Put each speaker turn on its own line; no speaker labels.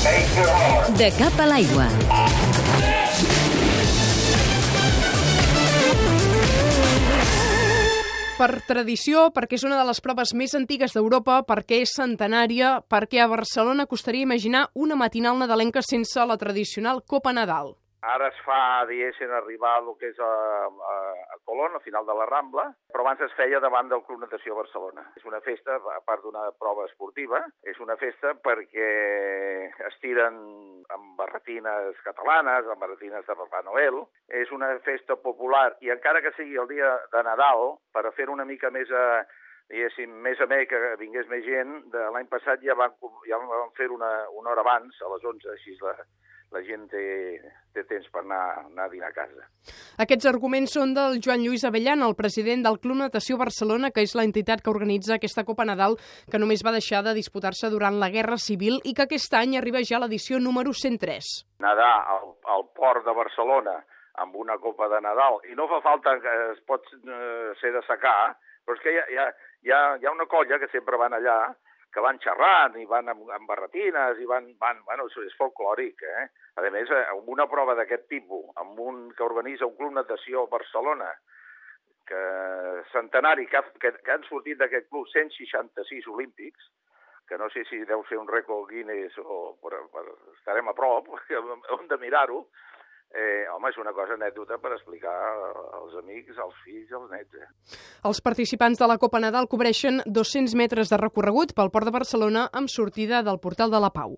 De cap a l'aigua.
Per tradició, perquè és una de les proves més antigues d'Europa, perquè és centenària, perquè a Barcelona costaria imaginar una matinal nadalenca sense la tradicional Copa Nadal.
Ara es fa, diguéssim, arribar al que és a, a, a Colón, al final de la Rambla, però abans es feia davant del Club Natació Barcelona. És una festa, a part d'una prova esportiva, és una festa perquè es tiren amb barretines catalanes, amb barretines de Papà Noel. És una festa popular i encara que sigui el dia de Nadal, per fer una mica més a, diguéssim, més a més que vingués més gent, de l'any passat ja van, ja van fer una, una hora abans, a les 11, així la, la gent té, té temps per anar, anar a dinar a casa.
Aquests arguments són del Joan Lluís Avellan, el president del Club Natació Barcelona, que és l'entitat que organitza aquesta Copa Nadal, que només va deixar de disputar-se durant la Guerra Civil i que aquest any arriba ja a l'edició número 103.
Nadar al, al port de Barcelona amb una Copa de Nadal, i no fa falta que es pot eh, ser de secar, però és que hi ha, hi, ha, hi, ha, hi ha una colla que sempre van allà, que van xerrant i van amb, amb barretines i van, van bueno, és folclòric, eh? A més, eh, amb una prova d'aquest tipus, amb un que organitza un club natació a Barcelona, que centenari, que, que, que han sortit d'aquest club 166 olímpics, que no sé si deu ser un rècord Guinness o per, per, estarem a prop, hem de mirar-ho, eh, home, és una cosa anècdota per explicar als amics, als fills, als nets. Eh?
Els participants de la Copa Nadal cobreixen 200 metres de recorregut pel port de Barcelona amb sortida del Portal de la Pau.